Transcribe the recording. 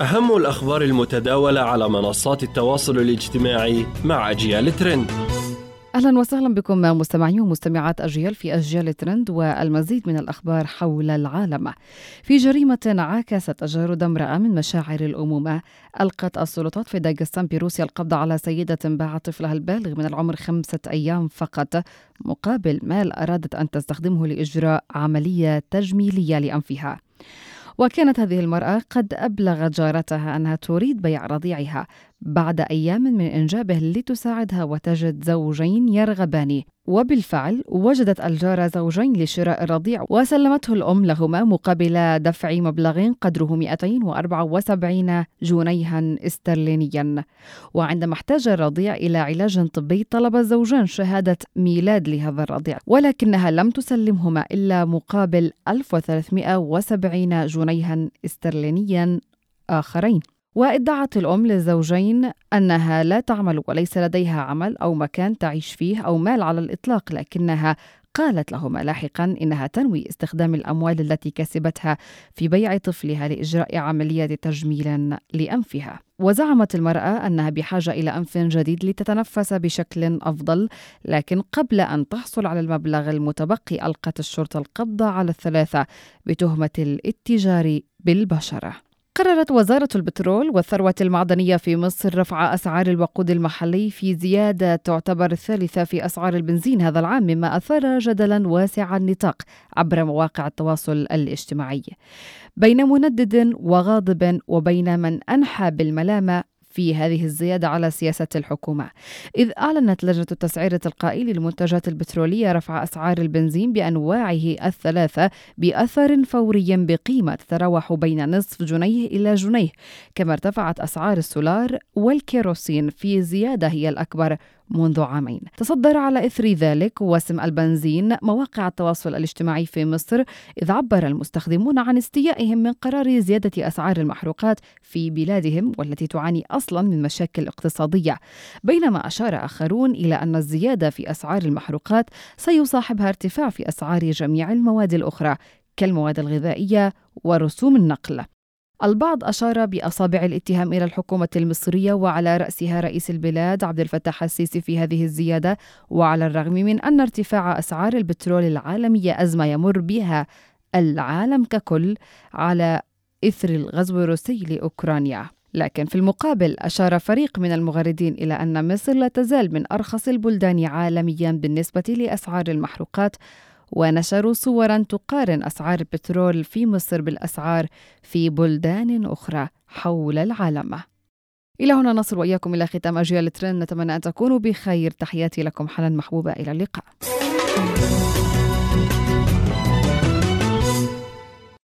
أهم الأخبار المتداولة على منصات التواصل الاجتماعي مع أجيال ترند أهلا وسهلا بكم مستمعي ومستمعات أجيال في أجيال ترند والمزيد من الأخبار حول العالم. في جريمة عاكست تجارد امراه من مشاعر الامومه، ألقت السلطات في داغستان بروسيا القبض على سيدة باعت طفلها البالغ من العمر خمسة أيام فقط مقابل مال أرادت أن تستخدمه لإجراء عملية تجميلية لأنفها. وكانت هذه المرأة قد أبلغت جارتها أنها تريد بيع رضيعها. بعد أيام من إنجابه لتساعدها وتجد زوجين يرغبان. وبالفعل وجدت الجارة زوجين لشراء الرضيع وسلمته الأم لهما مقابل دفع مبلغ قدره 274 جنيها استرلينيا. وعندما احتاج الرضيع إلى علاج طبي طلب الزوجان شهادة ميلاد لهذا الرضيع ولكنها لم تسلمهما إلا مقابل 1370 جنيها استرلينيا آخرين. وادعت الأم للزوجين أنها لا تعمل وليس لديها عمل أو مكان تعيش فيه أو مال على الإطلاق لكنها قالت لهما لاحقا إنها تنوي استخدام الأموال التي كسبتها في بيع طفلها لإجراء عمليه تجميل لأنفها. وزعمت المرأة أنها بحاجة إلى أنف جديد لتتنفس بشكل أفضل لكن قبل أن تحصل على المبلغ المتبقي ألقت الشرطة القبض على الثلاثة بتهمة الاتجار بالبشرة. قررت وزارة البترول والثروة المعدنية في مصر رفع أسعار الوقود المحلي في زيادة تعتبر الثالثة في أسعار البنزين هذا العام مما أثار جدلا واسع النطاق عبر مواقع التواصل الاجتماعي. بين مندد وغاضب وبين من أنحى بالملامة في هذه الزيادة على سياسة الحكومة. إذ أعلنت لجنة التسعير التلقائي للمنتجات البترولية رفع أسعار البنزين بأنواعه الثلاثة بأثر فوري بقيمة تتراوح بين نصف جنيه إلى جنيه كما ارتفعت أسعار السولار والكيروسين في زيادة هي الأكبر. منذ عامين. تصدر على إثر ذلك وسم البنزين مواقع التواصل الاجتماعي في مصر إذ عبر المستخدمون عن استيائهم من قرار زيادة أسعار المحروقات في بلادهم والتي تعاني أصلا من مشاكل اقتصادية. بينما أشار آخرون إلى أن الزيادة في أسعار المحروقات سيصاحبها ارتفاع في أسعار جميع المواد الأخرى كالمواد الغذائية ورسوم النقل. البعض أشار بأصابع الاتهام إلى الحكومة المصرية وعلى رأسها رئيس البلاد عبد الفتاح السيسي في هذه الزيادة وعلى الرغم من أن ارتفاع أسعار البترول العالمية أزمة يمر بها العالم ككل على إثر الغزو الروسي لأوكرانيا. لكن في المقابل أشار فريق من المغردين إلى أن مصر لا تزال من أرخص البلدان عالميا بالنسبة لأسعار المحروقات ونشروا صورا تقارن أسعار البترول في مصر بالأسعار في بلدان أخرى حول العالم. إلى هنا نصل وإياكم إلى ختام أجيال ترند نتمنى أن تكونوا بخير. تحياتي لكم حنان محبوبة. إلى اللقاء.